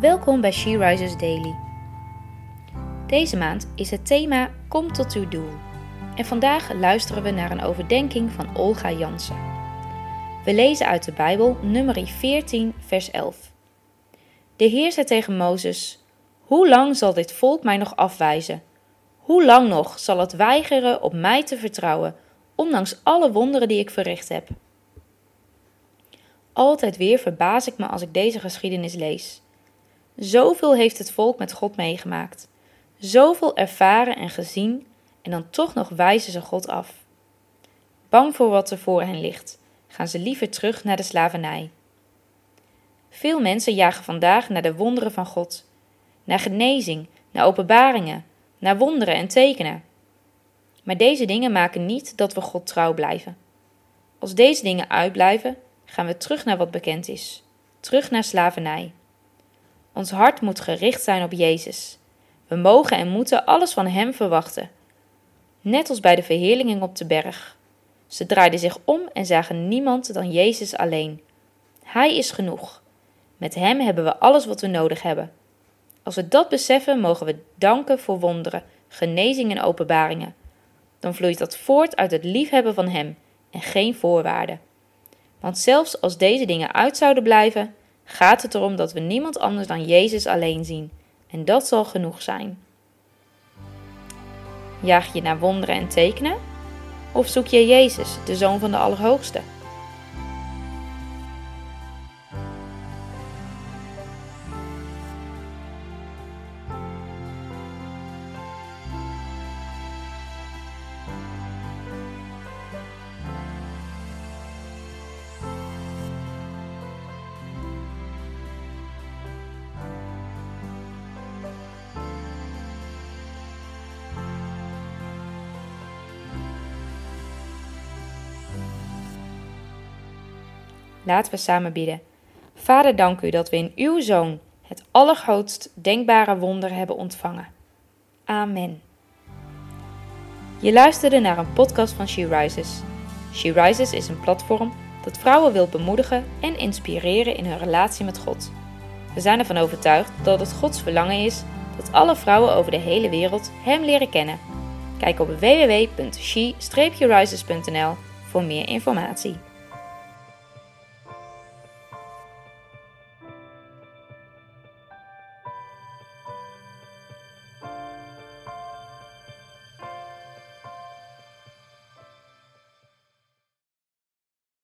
Welkom bij She Rises Daily. Deze maand is het thema Kom tot uw doel. En vandaag luisteren we naar een overdenking van Olga Jansen. We lezen uit de Bijbel nummer 14, vers 11. De Heer zei tegen Mozes: Hoe lang zal dit volk mij nog afwijzen? Hoe lang nog zal het weigeren op mij te vertrouwen, ondanks alle wonderen die ik verricht heb? Altijd weer verbaas ik me als ik deze geschiedenis lees. Zoveel heeft het volk met God meegemaakt, zoveel ervaren en gezien, en dan toch nog wijzen ze God af. Bang voor wat er voor hen ligt, gaan ze liever terug naar de slavernij. Veel mensen jagen vandaag naar de wonderen van God, naar genezing, naar openbaringen, naar wonderen en tekenen. Maar deze dingen maken niet dat we God trouw blijven. Als deze dingen uitblijven, gaan we terug naar wat bekend is, terug naar slavernij. Ons hart moet gericht zijn op Jezus. We mogen en moeten alles van Hem verwachten. Net als bij de verheerlijking op de berg. Ze draaiden zich om en zagen niemand dan Jezus alleen. Hij is genoeg. Met Hem hebben we alles wat we nodig hebben. Als we dat beseffen, mogen we danken voor wonderen, genezing en openbaringen. Dan vloeit dat voort uit het liefhebben van Hem en geen voorwaarden. Want zelfs als deze dingen uit zouden blijven, gaat het erom dat we niemand anders dan Jezus alleen zien. En dat zal genoeg zijn. Jaag je naar wonderen en tekenen? Of zoek je Jezus, de Zoon van de Allerhoogste? Laten we samen bidden. Vader, dank u dat we in uw Zoon het allergrootst denkbare wonder hebben ontvangen. Amen. Je luisterde naar een podcast van She Rises. She Rises is een platform dat vrouwen wil bemoedigen en inspireren in hun relatie met God. We zijn ervan overtuigd dat het Gods verlangen is dat alle vrouwen over de hele wereld Hem leren kennen. Kijk op www.she-rises.nl voor meer informatie.